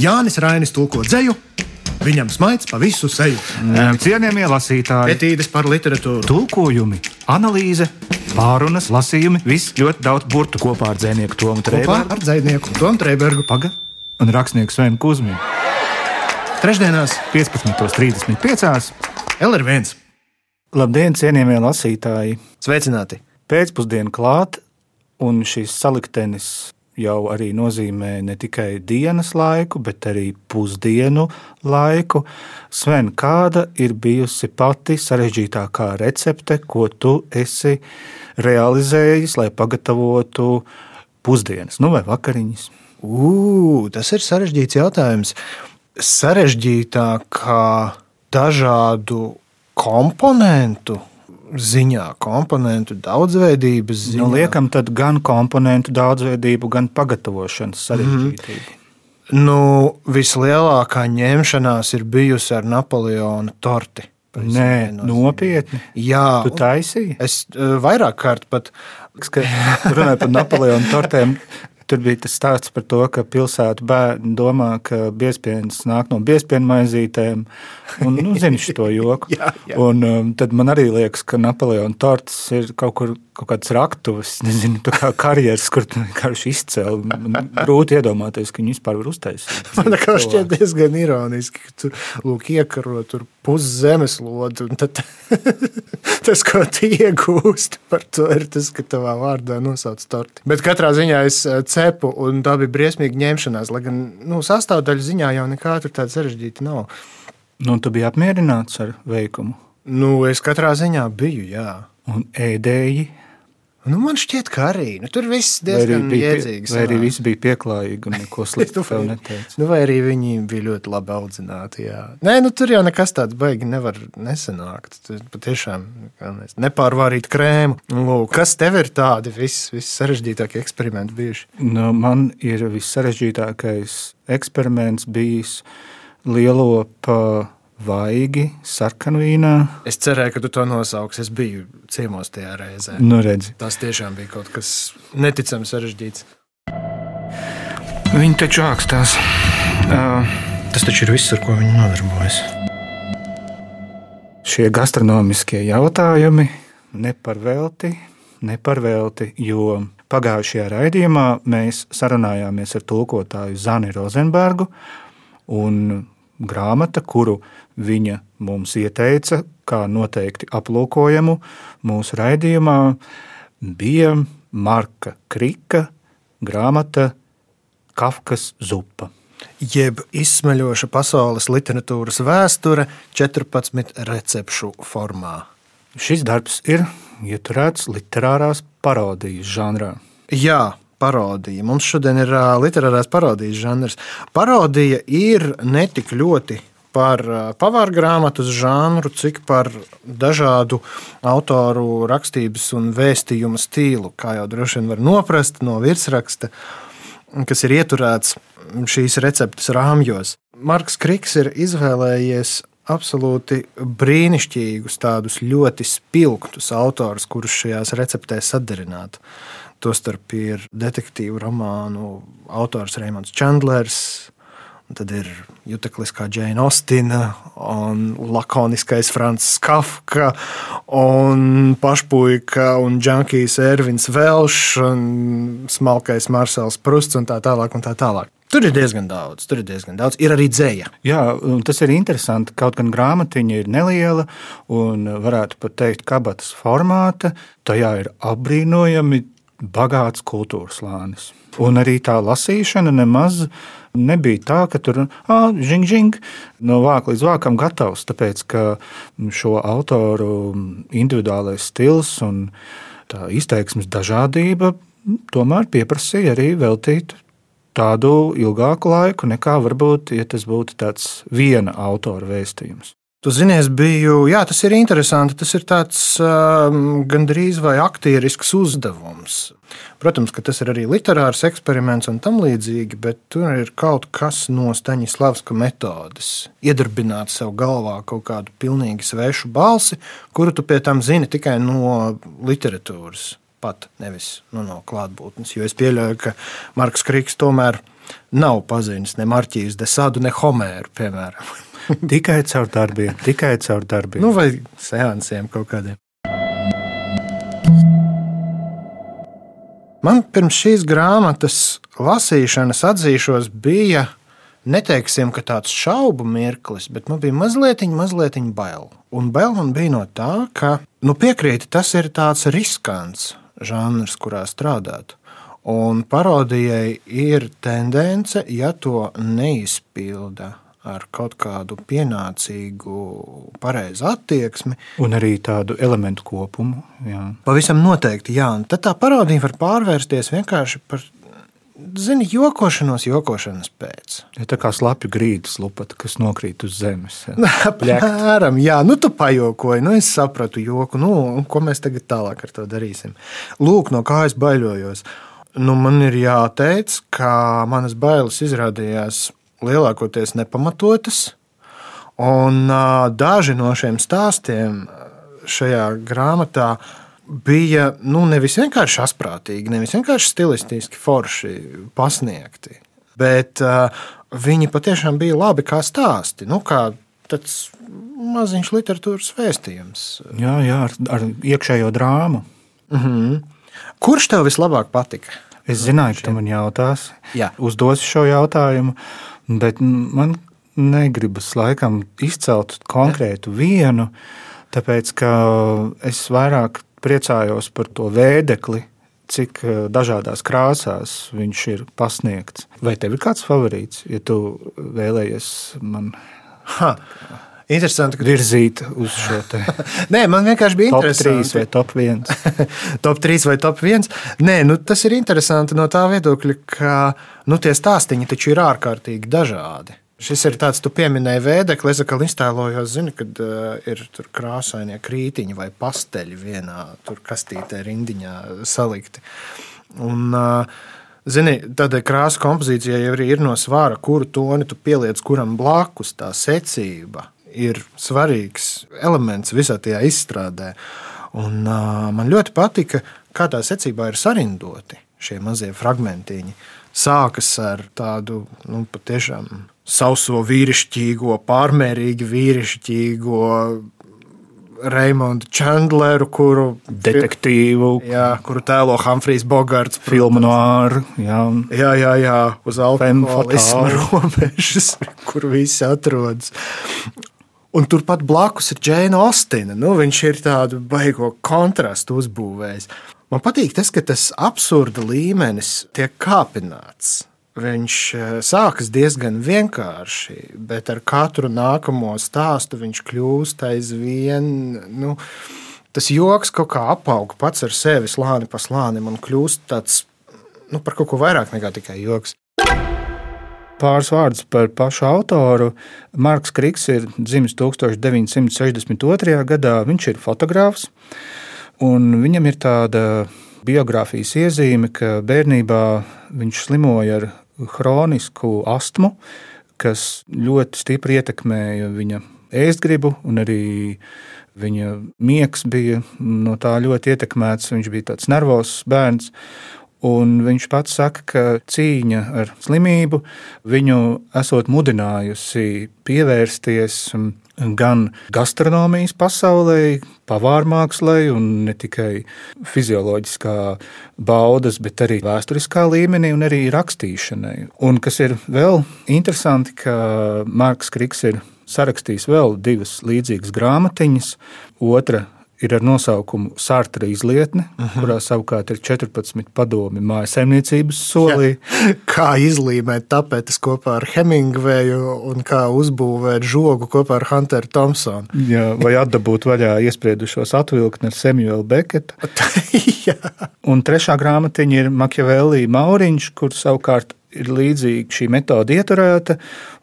Jānis Rainis tulko dzēju, viņam smaids pa visu seju. Cienījamie lasītāji, Etīdes par literatūru. tulkojumi, analīze, pārunas, lasījumi, viss ļoti daudz burtu Kopā ar dzinieku Tomu Trēbergu. ar dzinieku Tomu Trēbergu. paga un rakstnieku Svenu Kusminu. Trešdienās 15.35. LR1. Labdien, cienījamie lasītāji! Sveicināti! Pēcpusdiena klāt, un šis saliktenis jau arī nozīmē ne tikai dienas laiku, bet arī pusdienu laiku. Sven, kāda ir bijusi pati sarežģītākā recepte, ko tu esi realizējis, lai pagatavotu pusdienas, nu vai vakariņas? Ugh, tas ir sarežģīts jautājums. Sarežģītākā dažādu komponentu ziņā, komponentu daudzveidības ziņā. Nu, liekam, tad gan komponentu daudzveidību, gan pagatavošanas sarežģītību. Nu, vislielākā ņemšanās ir bijusi ar Napoleona torti. Nē, nopietni. Jā, Tu taisīji? es eh, vairāk kārt pat Kad runāja par Napoleona tortēm, tur bija tas stāsts par to, ka pilsētu bērni domā, ka biezpienas nāk no biezpienu maizītēm. Un, nu, zini šo joku. Jā, jā. Un, um, tad man arī liekas, ka Napoleona torts ir kaut kur kaut kāds raktuves, nezinu, tā kā karjeras, kur tu vienkārši izcēli. Grūti iedomāties, ka viņi vispār var uztaisīt. Man kā šķiet diezgan ironiski, ka tur lūk, iekaro tur pusi zemeslodes, un tad tas, ko tu iegūsti par to, ir tas, ka tavā vārdā nosauc torti. Bet katrā ziņā es eh, cepu, un tā bija briesmīga ņemšanās, lai gan nu, sastāvdaļu ziņā jau nekā tur tāda sarežģīta nav. Nu, tu biji apmierināts ar veikumu Nu, es katrā ziņā biju, jā. un ēdēji. Nu, man šķiet, ka arī nu, tur viss diezgan jēdzīgs. vai arī viss bija pieklājīgi un neko sliktu tev neteica? Nu, vai arī viņi bija ļoti labi audzināti. Jā. Nē, nu, tur jau nekas tāds baigi nevar nesanākt. Tur patiešām nepārvārīt krēmu. Lūk, kas tev ir tādi vis, vissarežģītākie eksperimenti bijuši? Nu, man ir vissarežģītākais eksperiments bijis lielopa vaigi sarkanvīnā. Es cerēju, ka tu to nosauksi. Es biju ciemos tajā reizē. Nu, redzi, Tas tiešām bija kaut kas neticami sarežģīts. viņi taču ākstās. Uh, Tas taču ir viss, ar ko viņi nodarbojas. šie gastronomiskie jautājumi neparvelti, neparvelti, jo pagājušajā raidījumā mēs sarunājāmies ar tulkotāju Zani Rozenbergu, un grāmata, kuru viņa mums ieteica, kā noteikti aplūkojamu mūsu raidījumā, bija Marka Krika grāmata Kafkas zupa. Jeb izsmeļoša pasaules literatūras vēsture 14 recepšu formā. Šis darbs ir ieturēts literārās parodijas žanrā. Jā, parodija. Mums šodien ir literārās parodijas žanrs. Parodija ir ne tik ļoti par pavāru grāmatas žanru, cik par dažādu autoru rakstības un vēstījumu stilu, kā jau droši vien var noprast no virsraksta, kas ir ieturēts šīs receptes rāmjos. Marks Kriks ir izvēlējies absolūti brīnišķīgus, tādus ļoti spilgtus autorus, kurus šajās receptēs sadarinātu. Tostarp ir detektīvu romānu autors Reimons Čandlers, tad ir jutekliskā Džēna Ostina, un lakoniskais Frančs Kafka, un pašpuika un džankijs Ervins Velšs, un smalkais Marsels Prusts un tā tālāk. Un tā tālāk. Tur ir diezgan daudz, tur ir diezgan daudz. Ir arī dzēja. Jā, tas ir interesanti. Kaut gan grāmatiņa ir neliela un varētu pat teikt, kabatas formāta, tajā ir apbrīnojami bagāts kultūras slānis. Un arī tā lasīšana nemaz nebija tā, ka tur žing, žing, no vāka līdz vākam gatavs. Tāpēc, ka šo autoru individuālais stils un tā izteiksmes dažādība tomēr pieprasīja arī veltīt tādu ilgāku laiku, nekā varbūt, ja tas būtu tāds viena autora vēstījums. Tu zini, es biju, jā, tas ir interesanti. Tas ir tāds um, gandrīz vai aktierisks uzdevums. Protams, ka tas ir arī literārs eksperiments un tam līdzīgi, bet tur ir kaut kas no Staņislavska metodes. Iedarbināt sev galvā kaut kādu pilnīgi svešu balsi, kuru tu pie tam zini tikai no literatūras. Pat nevis nu, no klātbūtnes. Jo es pieļauju, ka Marks Kriks tomēr nav pazinis ne Marķijas Desādu, ne Homēru, piemēram. tikai caur darbiem, tikai caur darbiem. Nu, vai seansiem kaut kādiem. Man pirms šīs grāmatas lasīšanas atzīšos, bija neteiksim, ka tāds šaubu mirklis, bet man bija mazliet, mazliet bail. Un bail man bija no tā, ka nu, piekrīti, tas ir tāds riskants žanrs, kurā strādāt. Un parodijai ir tendence, ja to neizpilda ar kaut kādu pienācīgu, pareizu attieksmi. Un arī tādu elementu kopumu. Jā. Pavisam noteikti, jā. Un tad tā parodija var pārvērsties vienkārši par Zini, jokošanos, jokošanas pēc. Ja tā kā slapju grīdas lupata, kas nokrīt uz zemes. Apmēram, jā, nu tu pajokoji, nu es sapratu joku, nu, ko mēs tagad tālāk ar to darīsim. Lūk, no kā es baidojos. Nu, man ir jāteic, ka manas bailes izrādījās lielākoties nepamatotas, un uh, daži no šiem stāstiem šajā grāmatā bija nu, nevis vienkārši asprātīgi, nevis vienkārši stilistiski forši pasniegti, bet uh, viņi patiešām bija labi kā stāsti. Nu, kā tāds maziņš literatūras vēstījums. Jā, jā ar, ar iekšējo drāmu. Mm -hmm. Kurš tev vislabāk patika? Es zināju, ka tu man jautās. Jā. Uzdosi šo jautājumu, bet man negribas laikam izcelt konkrētu vienu, tāpēc ka es vairāk priecājos par to vēdekli, cik eh, dažādās krāsās viņš ir pasniegts. Vai tev ir kāds favorīts, ja tu vēlējies man? Ha. Interesanti, ka virzīt uz šo te. Nē, man vienkārši bija top interesanti. 3 vai top 1. top 3 vai top 1. Nē, nu, tas ir interesanti no tā viedokļa, ka nu, tie stāstīņi taču ir ārkārtīgi dažādi. Šis ir tāds, tu pieminēji vēdekli. Es atkal iztēlojos, zini, kad uh, ir krāsainie krītiņi vai pasteļi vienā kastītē, rindiņā salikti. Un, uh, Zini, tādai krāsu kompozīcijai jau ir no svāra, kuru toni tu pieliec kuram blakus. Tā secība ir svarīgs elements visā tajā izstrādē. Un, uh, man ļoti patika, kā tā secībā ir sarindoti šie mazie fragmentiņi. Sākas ar tādu nu, patiešām sauso vīrišķīgo, pārmērīgi vīrišķīgo Raimondu Chandleru, kuru detektīvu, jā, kuru tēlo Humphrijs Bogarts. Filmu no ārā. Jā. jā, jā, jā, uz alkoholisma robežas, kur visi atrodas. Un turpat blakus ir Džēna Ostina. Nu, viņš ir tādu baigo kontrastu uzbūvējis. Man patīk tas, ka tas absurda līmenis tiek kāpināts. Viņš eh, sākas diezgan vienkārši, bet ar katru nākamo stāstu viņš kļūst aizvien. Nu, tas joks kaut kā apaug pats ar sevi slāni pa slānim un kļūst tāds nu, par kaut ko vairāk nekā tikai joks. Pāris vārdus par pašu autoru. Marks Kriks ir dzimis 1962. gadā. Viņš ir fotogrāfs, un viņam ir tāda biogrāfijas iezīme, ka bērnībā viņš slimoja ar hronisku astmu, kas ļoti stipri ietekmēja viņa ēstgribu, un arī viņa miegs bija no tā ļoti ietekmēts. Viņš bija tāds nervozs bērns. Un viņš pats saka, ka cīņa ar slimību viņu esot mudinājusi pievērsties gan gastronomijas pasaulē, pavāru mākslā, un ne tikai fizioloģiskā baudas, bet arī vēsturiskā līmenī un arī rakstīšanai. Un kas ir vēl interesanti, ka Marks Kriks ir sarakstījis vēl divas līdzīgas grāmatiņas. Otra ir ar nosaukumu Sārtra izlietne, uh mhm. -huh. kurā savukārt ir 14 padomi mājasemniecības solī. Ja. Kā izlīmēt tapetes kopā ar Hemingveju un kā uzbūvēt žogu kopā ar Hunteru Thompsonu. Jā, vai atdabūt vaļā iespriedušos atvilkni ar Samuelu Beketu. un trešā grāmatiņa ir Makiavelli Mauriņš, kur savukārt ir līdzīgi šī metode ieturēta,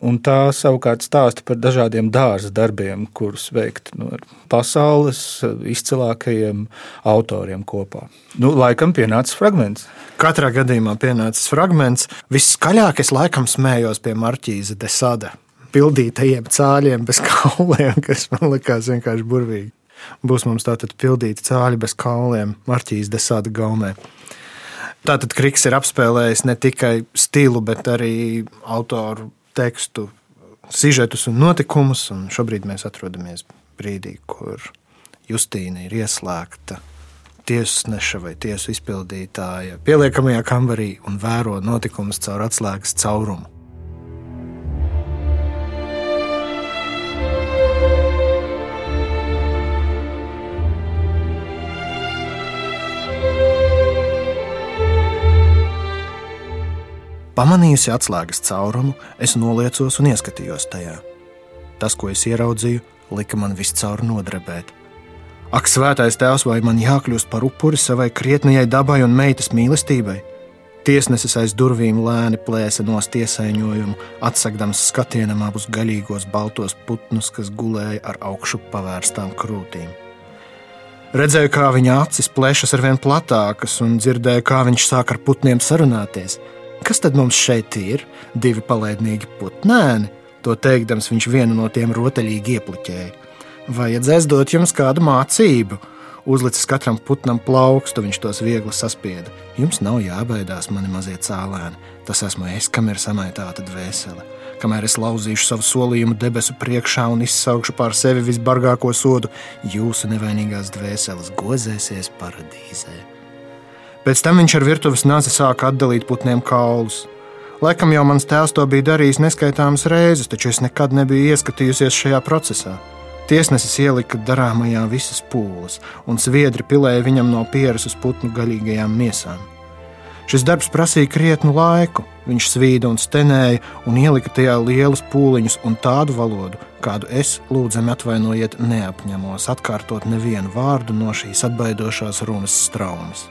un tā savukārt stāsta par dažādiem dārza darbiem, kurus veikt nu, ar pasaules izcilākajiem autoriem kopā. Nu, laikam pienācis fragments. Katrā gadījumā pienācis fragments. Viskaļāk es laikam smējos pie Marķīza de Sade. Pildītajiem cāļiem bez kauliem, kas man likās vienkārši burvīgi. Būs mums tātad pildīti cāļi bez kauliem Marķīs de Sade gaumē. Tātad Kriks ir apspēlējis ne tikai stilu, bet arī autoru tekstu, sižetus un notikumus. Un šobrīd mēs atrodamies brīdī, kur Justīna ir ieslēgta tiesneša vai tiesu izpildītāja pieliekamajā kambarī un vēro notikumus caur atslēgas caurumu. Pamanījusi atslēgas caurumu, es noliecos un ieskatījos tajā. Tas, ko es ieraudzīju, lika man viscaur nodarbēt. Ak, svētais tēvs, vai man jākļūst par upuri savai krietnējai dabai un meitas mīlestībai? Tiesnesis aiz durvīm lēni plēsa no tiesaiņojumu, atsakdams skatienam abus gaļīgos baltos putnus, kas gulēja ar augšu pavērstām krūtīm. Redzēju, kā viņa acis plešas ar vien platākas, un dzirdēju, kā viņš sāk ar putniem sarunāties. Kas tad mums šeit ir? Divi palaidnīgi putnēni. To teikdams, viņš vienu no tiem rotaļīgi iepliķēja. Vajadzēs dot jums kādu mācību. Uzlicis katram putnam plaukstu, viņš tos viegli saspieda. Jums nav jābaidās, mani mazie cēlēni. Tas esmu es, kam ir samaitāta dvēsele. Kamēr es lauzīšu savu solījumu debesu priekšā un izsaukšu pār sevi visbargāko sodu, jūsu nevainīgās dvēseles gozēsies paradīzē. Pēc tam viņš ar virtuves nāzi sāka atdalīt putniem kaulus. Laikam jau mans tēvs to bija darījis neskaitāmas reizes, taču es nekad nebiju ieskatījusies šajā procesā. Tiesnesis ielika darāmajā visas pūles, un sviedri pilēja viņam no pieres uz putnu gaļīgajām miesām. Šis darbs prasīja krietnu laiku. Viņš svīda un stenēja, un ielika tajā lielus pūliņus un tādu valodu, kādu es, lūdzami atvainojiet, neapņemos atkārtot nevienu vārdu no šīs atbaidošās runas straumes.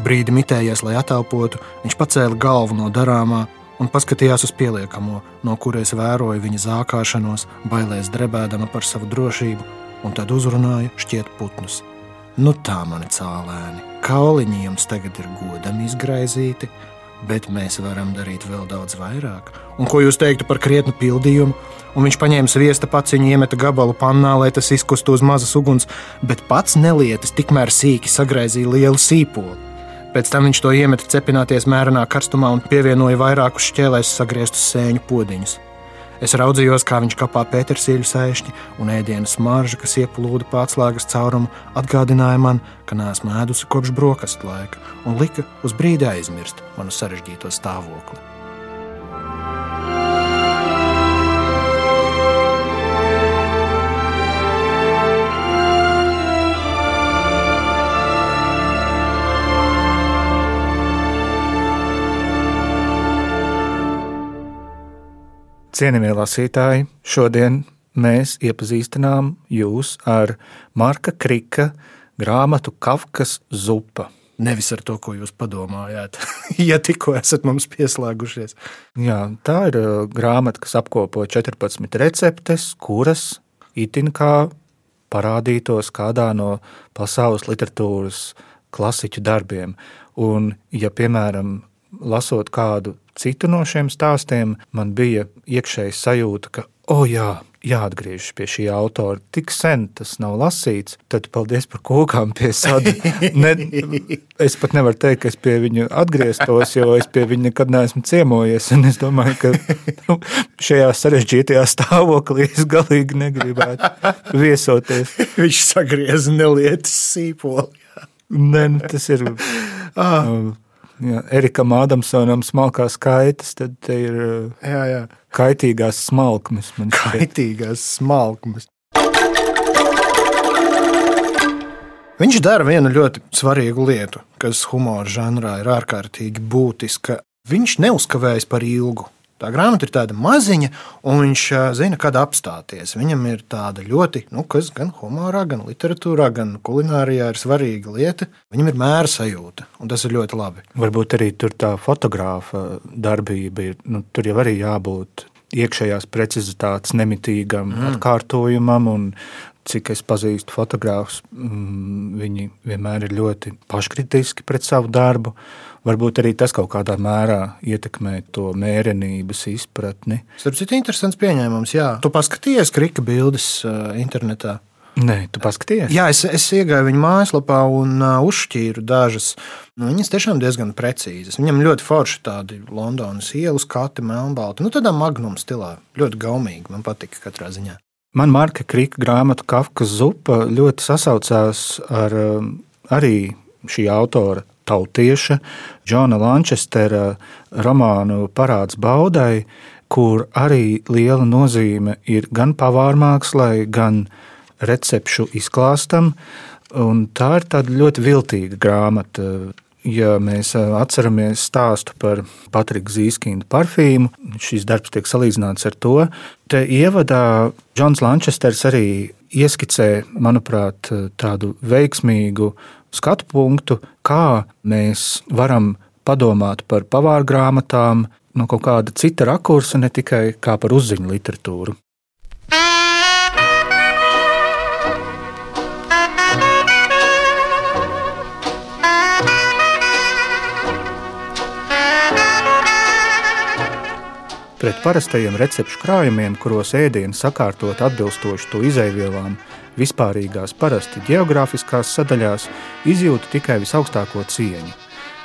Brīdi mitējies, lai atelpotu, viņš pacēla galvu no darāmā un paskatījās uz pieliekamo, no kuras vēroja viņa zākāšanos, bailēs drebēdama par savu drošību, un tad uzrunāja šķiet putnus. Nu tā, mani cālēni, kauliņi jums tagad ir godami izgraizīti, bet mēs varam darīt vēl daudz vairāk. Un ko jūs teiktu par krietnu pildījumu? Un viņš paņēma sviesta paciņu, iemeta gabalu pannā, lai tas izkustu uz mazas uguns, bet pats nelietis tikmēr sīki sagraizīja lielu sīpolu. Pēc tam viņš to iemeta cepināties mērenā karstumā un pievienoja vairākus šķēlēs sagrieztus sēņu podiņus. Es raudzījos, kā viņš kapā pētersīļu sēšņi, un ēdienas marža, kas ieplūda pārslēgas caurumu, atgādināja man, ka neesmu ēdusi kopš brokastu laika, un lika uz brīdi aizmirst manu sarežģīto stāvokli. Cienījamie lasītāji, šodien mēs iepazīstinām jūs ar Marka Krika grāmatu Kafkas zupa. Nevis ar to, ko jūs padomājāt, ja tikko esat mums pieslēgušies. Jā, tā ir uh, grāmata, kas apkopo 14 receptes, kuras itin kā parādītos kādā no pasaules literatūras klasiķu darbiem. Un, ja, piemēram, lasot kādu citu no šiem stāstiem, man bija iekšēji sajūta, ka, oh, jā, jāatgriežas pie šī autora. Tik sen tas nav lasīts, tad paldies par kūkām pie sada. Ne, es pat nevaru teikt, ka es pie viņa atgrieztos, jo es pie viņa nekad neesmu ciemojies. Es domāju, ka nu, šajā sarežģītajā stāvoklī es galīgi negribētu viesoties. Viņš sagrieza nelietas sīpoli. Nē, nu, tas ir. Ah. Ja Erikam Ādamsonam smalkās kaitas, tad te ir jā, jā. kaitīgās smalkmes. Kaitīgās smalkmes. Viņš dara vienu ļoti svarīgu lietu, kas humora žanrā ir ārkārtīgi būtiska. Viņš neuzkavējas par ilgu. Tā grāmata ir tāda maziņa, un viņš zina, kad apstāties. Viņam ir tāda ļoti, nu, kas gan humorā, gan literatūrā, gan kulinārijā ir svarīga lieta. Viņam ir mēra sajūta, un tas ir ļoti labi. Varbūt arī tur tā fotogrāfa darbība ir, nu, tur jau arī jābūt iekšējās precizitātes nemitīgam mm. atkārtojumam, un cik es pazīstu fotogrāfus, mm, viņi vienmēr ir ļoti paškritiski pret savu darbu. Varbūt arī tas kaut kādā mērā ietekmē to mērenības izpratni. Tas ir interesants pieņēmums. Jā, tu paskatījies krika bildes uh, internetā. Nē, tu paskaties. Jā, es, es iegāju viņa mājaslapā un uh, uzšķīru dažas. Nu, viņas tiešām diezgan precīzas. Viņam ļoti forši tādi Londonas ielas, kati melnbalti. Nu, tādā magnuma stilā. Ļoti gaumīgi. Man patika katrā ziņā. Man Marka Krika grāmata Kafkas zupa ļoti sasaucās ar um, arī šī autora tautieša Džona Lančestera romānu Parāds baudai, kur arī liela nozīme ir gan pavārmākslai, gan recepšu izklāstam. Un tā ir ļoti viltīga grāmata. Ja mēs atceramies stāstu par Patriku Zīskindu parfīmu, šis darbs tiek salīdzināts ar to. Te ievadā Džons Lančesters arī ieskicē, manuprāt, tādu veiksmīgu skatu punktu, kā mēs varam padomāt par pavāru grāmatām no kaut kāda cita rakursa, ne tikai kā par uzziņu literatūru. Pret parastajiem recepšu krājumiem, kuros ēdienu sakārtot atbilstoši to izaivielām, vispārīgās, parasti geogrāfiskās sadaļās, izjūtu tikai visaugstāko cieņu.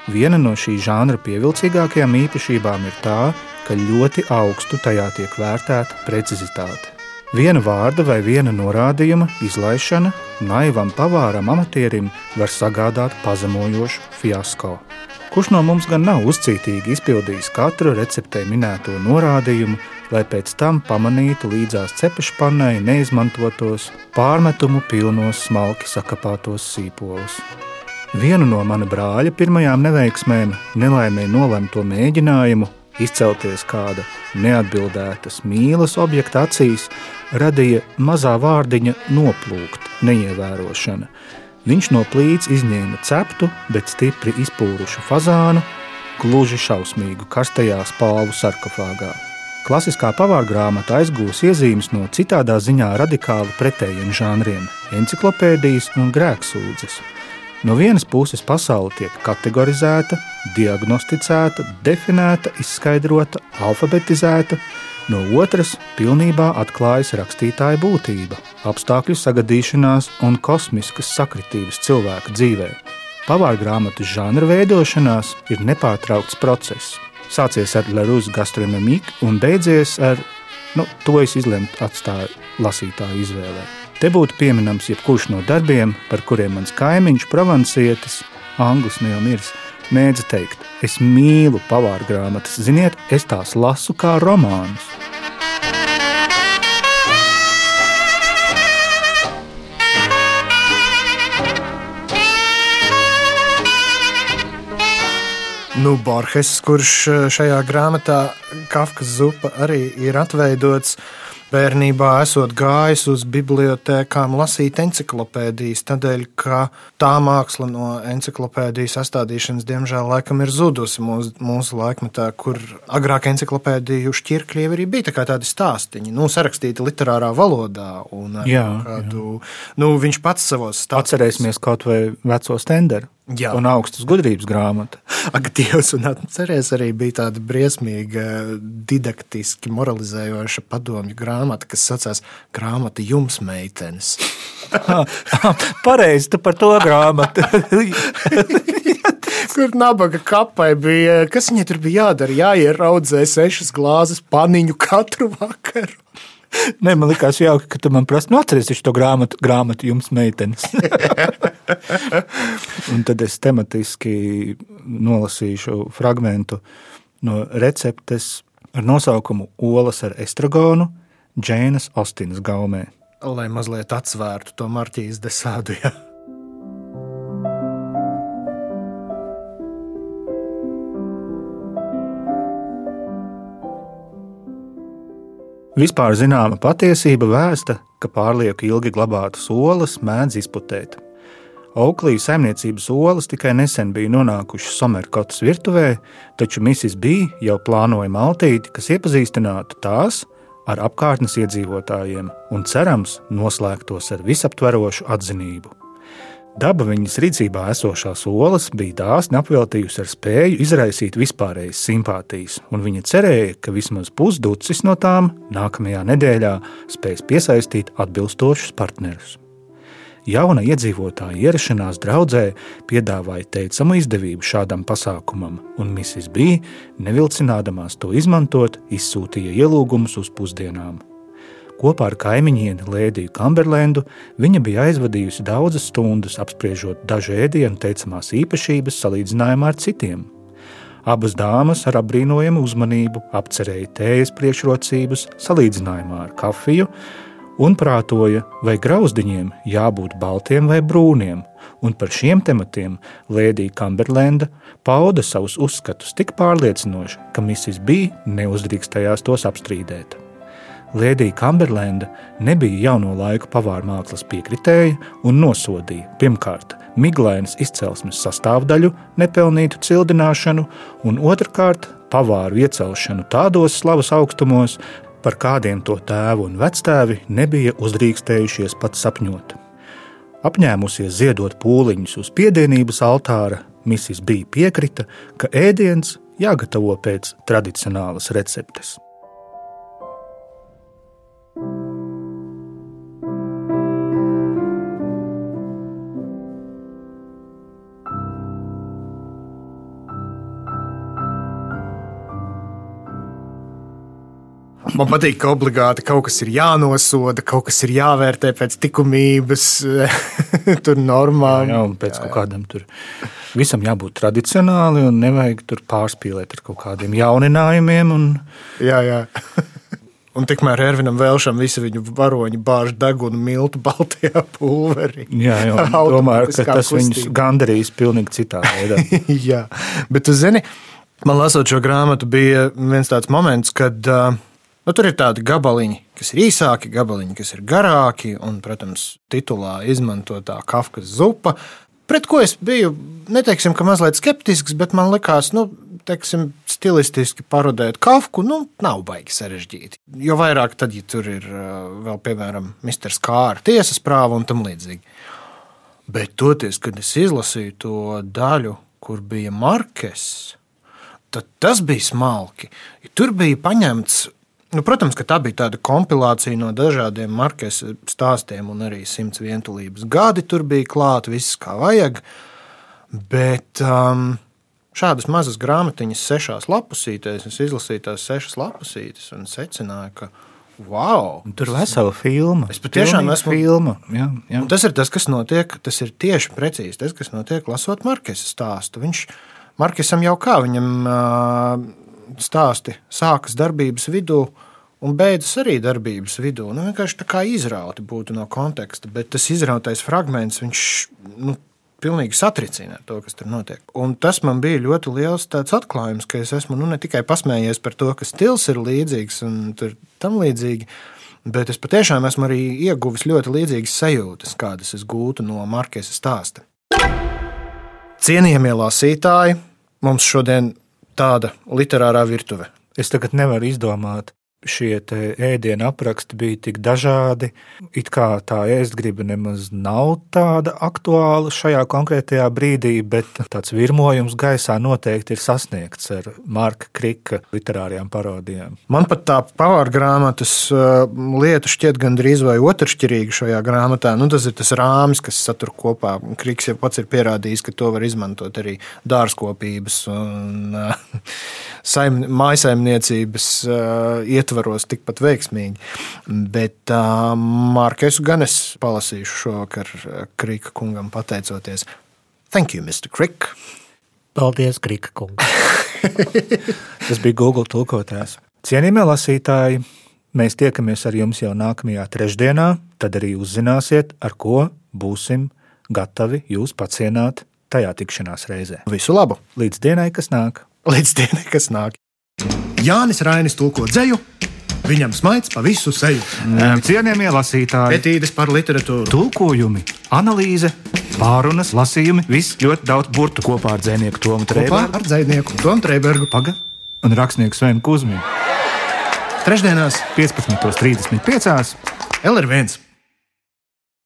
Viena no šī žanra pievilcīgākajām īpašībām ir tā, ka ļoti augstu tajā tiek vērtēta precizitāte. Viena vārda vai viena norādījuma izlaišana naivam pavāram amatierim var sagādāt pazemojošu fiasko. Kurš no mums gan nav uzcītīgi izpildījis katru receptē minēto norādījumu, lai pēc tam pamanītu līdzās cepešpannai neizmantotos, pārmetumu pilnos smalki sakapātos sīpolus. Vienu no mana brāļa pirmajām neveiksmēm, nelaimē nolemto mēģinājumu izcelties kāda neatbildētas mīlas objekta acīs, radīja mazā vārdiņa noplūkt, neievērošana – Viņš no plīts izņēma ceptu, bet stipri izpūrušu fazānu, gluži šausmīgu karstajā spālu sarkofāgā. Klasiskā pavāra grāmata aizgūs iezīmes no citādā ziņā radikāli pretējiem žanriem - enciklopēdijas un grēksūdzes. No vienas puses pasaule tiek kategorizēta, diagnosticēta, definēta, izskaidrota, alfabetizēta, No otras, pilnībā atklājas rakstītāja būtība, apstākļu sagadīšanās un kosmiskas sakritības cilvēka dzīvē. Pavāra grāmatas žanra veidošanās ir nepārtraukts process. Sācies ar Lerūzu gastronomiku un beidzies ar nu, to es izlemtu atstāju lasītāju izvēlē. Te būtu pieminams jebkurš no darbiem, par kuriem mans kaimiņš, provancietis, anglis jau miris, mēdza teikt, es mīlu pavāra grāmatas, ziniet, es tās lasu kā romānus. Nu, Borges, kurš šajā grāmatā Kafkas zupa arī ir atveidots, bērnībā esot gājis uz bibliotekām lasīt encyklopēdijas, tādēļ, ka tā māksla no encyklopēdijas sastādīšanas, diemžēl, laikam ir zudusi mūsu, mūsu laikmetā, kur agrāk encyklopēdiju šķirkļi arī bija tā tādi stāstiņi, nu, sarakstīti literārā valodā. Un, jā, kādu, jā. Nu, viņš pats savos stāstos. Atcerēsimies kaut vai veco stenderu. Jā. Un augstas gudrības grāmata. Ak, Dievs, un atcerieties, arī bija tāda briesmīga, didaktiski moralizējoša padomju grāmata, kas saucās Grāmata jums, meitenes. Pareizi, tu par to grāmatu. Kur nabaga kapai bija, kas viņai tur bija jādara? Jāieraudzē sešas glāzes paniņu katru vakaru. Nē, man liekas, jauki, ka tu man prasa, nu, atcerieties to grāmatu, grāmatu jums, meitenes. un tad es tematiski nolasīšu fragment no receptes ar nosaukumu Olas ar estragonu Džēnas Ostinas gaumē. Lai mazliet atsvērtu to marķijas desādu. Ja? Vispār zināma patiesība vēsta, ka pārlieku ilgi glabātas olas mēdz izputēt. Auklijas saimniecības olas tikai nesen bija nonākušas Somerkotas virtuvē, taču Misis bija jau plānoja maltīti, kas iepazīstinātu tās ar apkārtnes iedzīvotājiem un cerams noslēgtos ar visaptverošu atzinību. Daba viņas rīcībā esošās olas bija dāsni apveltījusi ar spēju izraisīt vispārējas simpātijas, un viņa cerēja, ka vismaz pusducis no tām nākamajā nedēļā spēs piesaistīt atbilstošus partnerus. Jauna iedzīvotāja ierašanās draudzē piedāvāja teicamu izdevību šādam pasākumam, un Mrs. B. nevilcinādamās to izmantot, izsūtīja ielūgumus uz pusdienām. Kopā ar kaimiņieni Lēdiju Kamberlendu viņa bija aizvadījusi daudzas stundas apspriežot dažu ēdienu teicamās īpašības salīdzinājumā ar citiem. Abas dāmas ar apbrīnojamu uzmanību apcerēja tējas priekšrocības salīdzinājumā ar kafiju un prātoja, vai grauzdiņiem jābūt baltiem vai brūniem, un par šiem tematiem Lēdija Kamberlenda pauda savus uzskatus tik pārliecinoši, ka Mrs. B. neuzdrīkstējās tos apstrīdēt. Lēdija Kamberlenda nebija jauno laiku pavāra mākslas piekritēja un nosodīja pirmkārt miglainas izcelsmes sastāvdaļu nepelnītu cildināšanu, un otrkārt pavāru iecelšanu tādos slavas augstumos, par kādiem to tēvu un vectēvi nebija uzdrīkstējušies pat sapņot. Apņēmusies ziedot pūliņus uz piedienības altāra, Mrs. bija piekrita, ka ēdiens jāgatavo pēc tradicionālas receptes. Man patīk, ka obligāti kaut kas ir jānosoda, kaut kas ir jāvērtē pēc likumības, tur normām. Jā, jā, pēc kaut kādam tur. Visam jābūt tradicionāli un nevajag tur pārspīlēt ar kaut kādiem jauninājumiem. Un... Jā, jā. Un tikmēr Ervinam Velšam visi viņu varoņi bāž degunu miltu Baltijā pulverī. Jā, jau domāju, ka tas kustība. viņus gandarīs pilnīgi citā veidā. jā, bet tu zini, man lasot šo grāmatu bija viens tāds moments, kad uh, Nu, tur ir tādi gabaliņi, kas ir īsāki, gabaliņi, kas ir garāki, un, protams, titulā izmantotā kafkas zupa. Pret ko es biju, neteiksim, ka mazliet skeptisks, bet man likās, nu, teiksim, stilistiski parodēt kafku, nu, nav baigi sarežģīti. Jo vairāk tad, ja tur ir vēl, piemēram, Mr. Kāra tiesas prāva un tam līdzīgi. Bet toties, kad es izlasīju to daļu, kur bija Markes, tad tas bija smalki. Tur bija paņemts Nu, protams, ka tā bija tāda kompilācija no dažādiem marķes stāstiem, un arī simts vientulības gadi tur bija klāta, viss kā vajag. Bet um, šādas mazas grāmatiņas, sešās lapusītēs, es izlasīju tās sešas lapusītes un secināju, ka Wow! Tur ir vesela filma. Es patiešām esmu filma. Jā, jā. Un tas ir tas, kas notiek. Tas ir tieši precīzi tas, kas notiek lasot Markesa stāstu. Viņš Markesam jau kā viņam stāsti sākas darbības vidū. Un beidzas arī darbības vidū. Nu, vienkārši tā kā izrauti būtu no konteksta, bet tas izrautais fragments, viņš nu, pilnīgi satricina to, kas tur notiek. Un tas man bija ļoti liels atklājums, ka es esmu nu, ne tikai pasmējies par to, ka stils ir līdzīgs un tam līdzīgi, bet es patiešām esmu arī ieguvis ļoti līdzīgas sajūtas, kādas es gūtu no Markesa stāsta. Cienījamie lasītāji, mums šodien tāda literārā virtuve. Es tagad nevaru izdomāt šie ēdienu apraksti bija tik dažādi. It kā tā ēstgriba nemaz nav tāda aktuāla šajā konkrētajā brīdī, bet tāds virmojums gaisā noteikti ir sasniegts ar Marka Krika literārajām parodijām. Man pat tā pavāra grāmatas uh, lieta šķiet gandrīz vai otršķirīga šajā grāmatā. Nu, tas ir tas rāmis, kas satur kopā. Kriks jau pats ir pierādījis, ka to var izmantot arī dārzkopības un uh, saim, mājasaimniecības uh, ietvaros tikpat veiksmīgi. Bet uh, Markesu gan es palasīšu šovakar Krika kungam pateicoties. Thank you, Mr. Krik. Paldies, Krika kungs. Tas bija Google tulkotājs. Cienījamie lasītāji, mēs tiekamies ar jums jau nākamajā trešdienā, tad arī uzzināsiet, ar ko būsim gatavi jūs pacienāt tajā tikšanās reizē. Visu labu! Līdz dienai, kas nāk! Līdz dienai, kas nāk! Jānis Rainis tulko dzēju. Viņam smaids pa visu seju. Cienījamie lasītāji, etīdes par literatūru, tulkojumi, analīze, pārunas, lasījumi, viss ļoti daudz burtu kopā ar dzinieku Tomu Trēbergu. Ar dzinieku Tomu Trēbergu. Paga un rakstnieku Svenu Kuzminu. Trešdienās 15.35. LR1.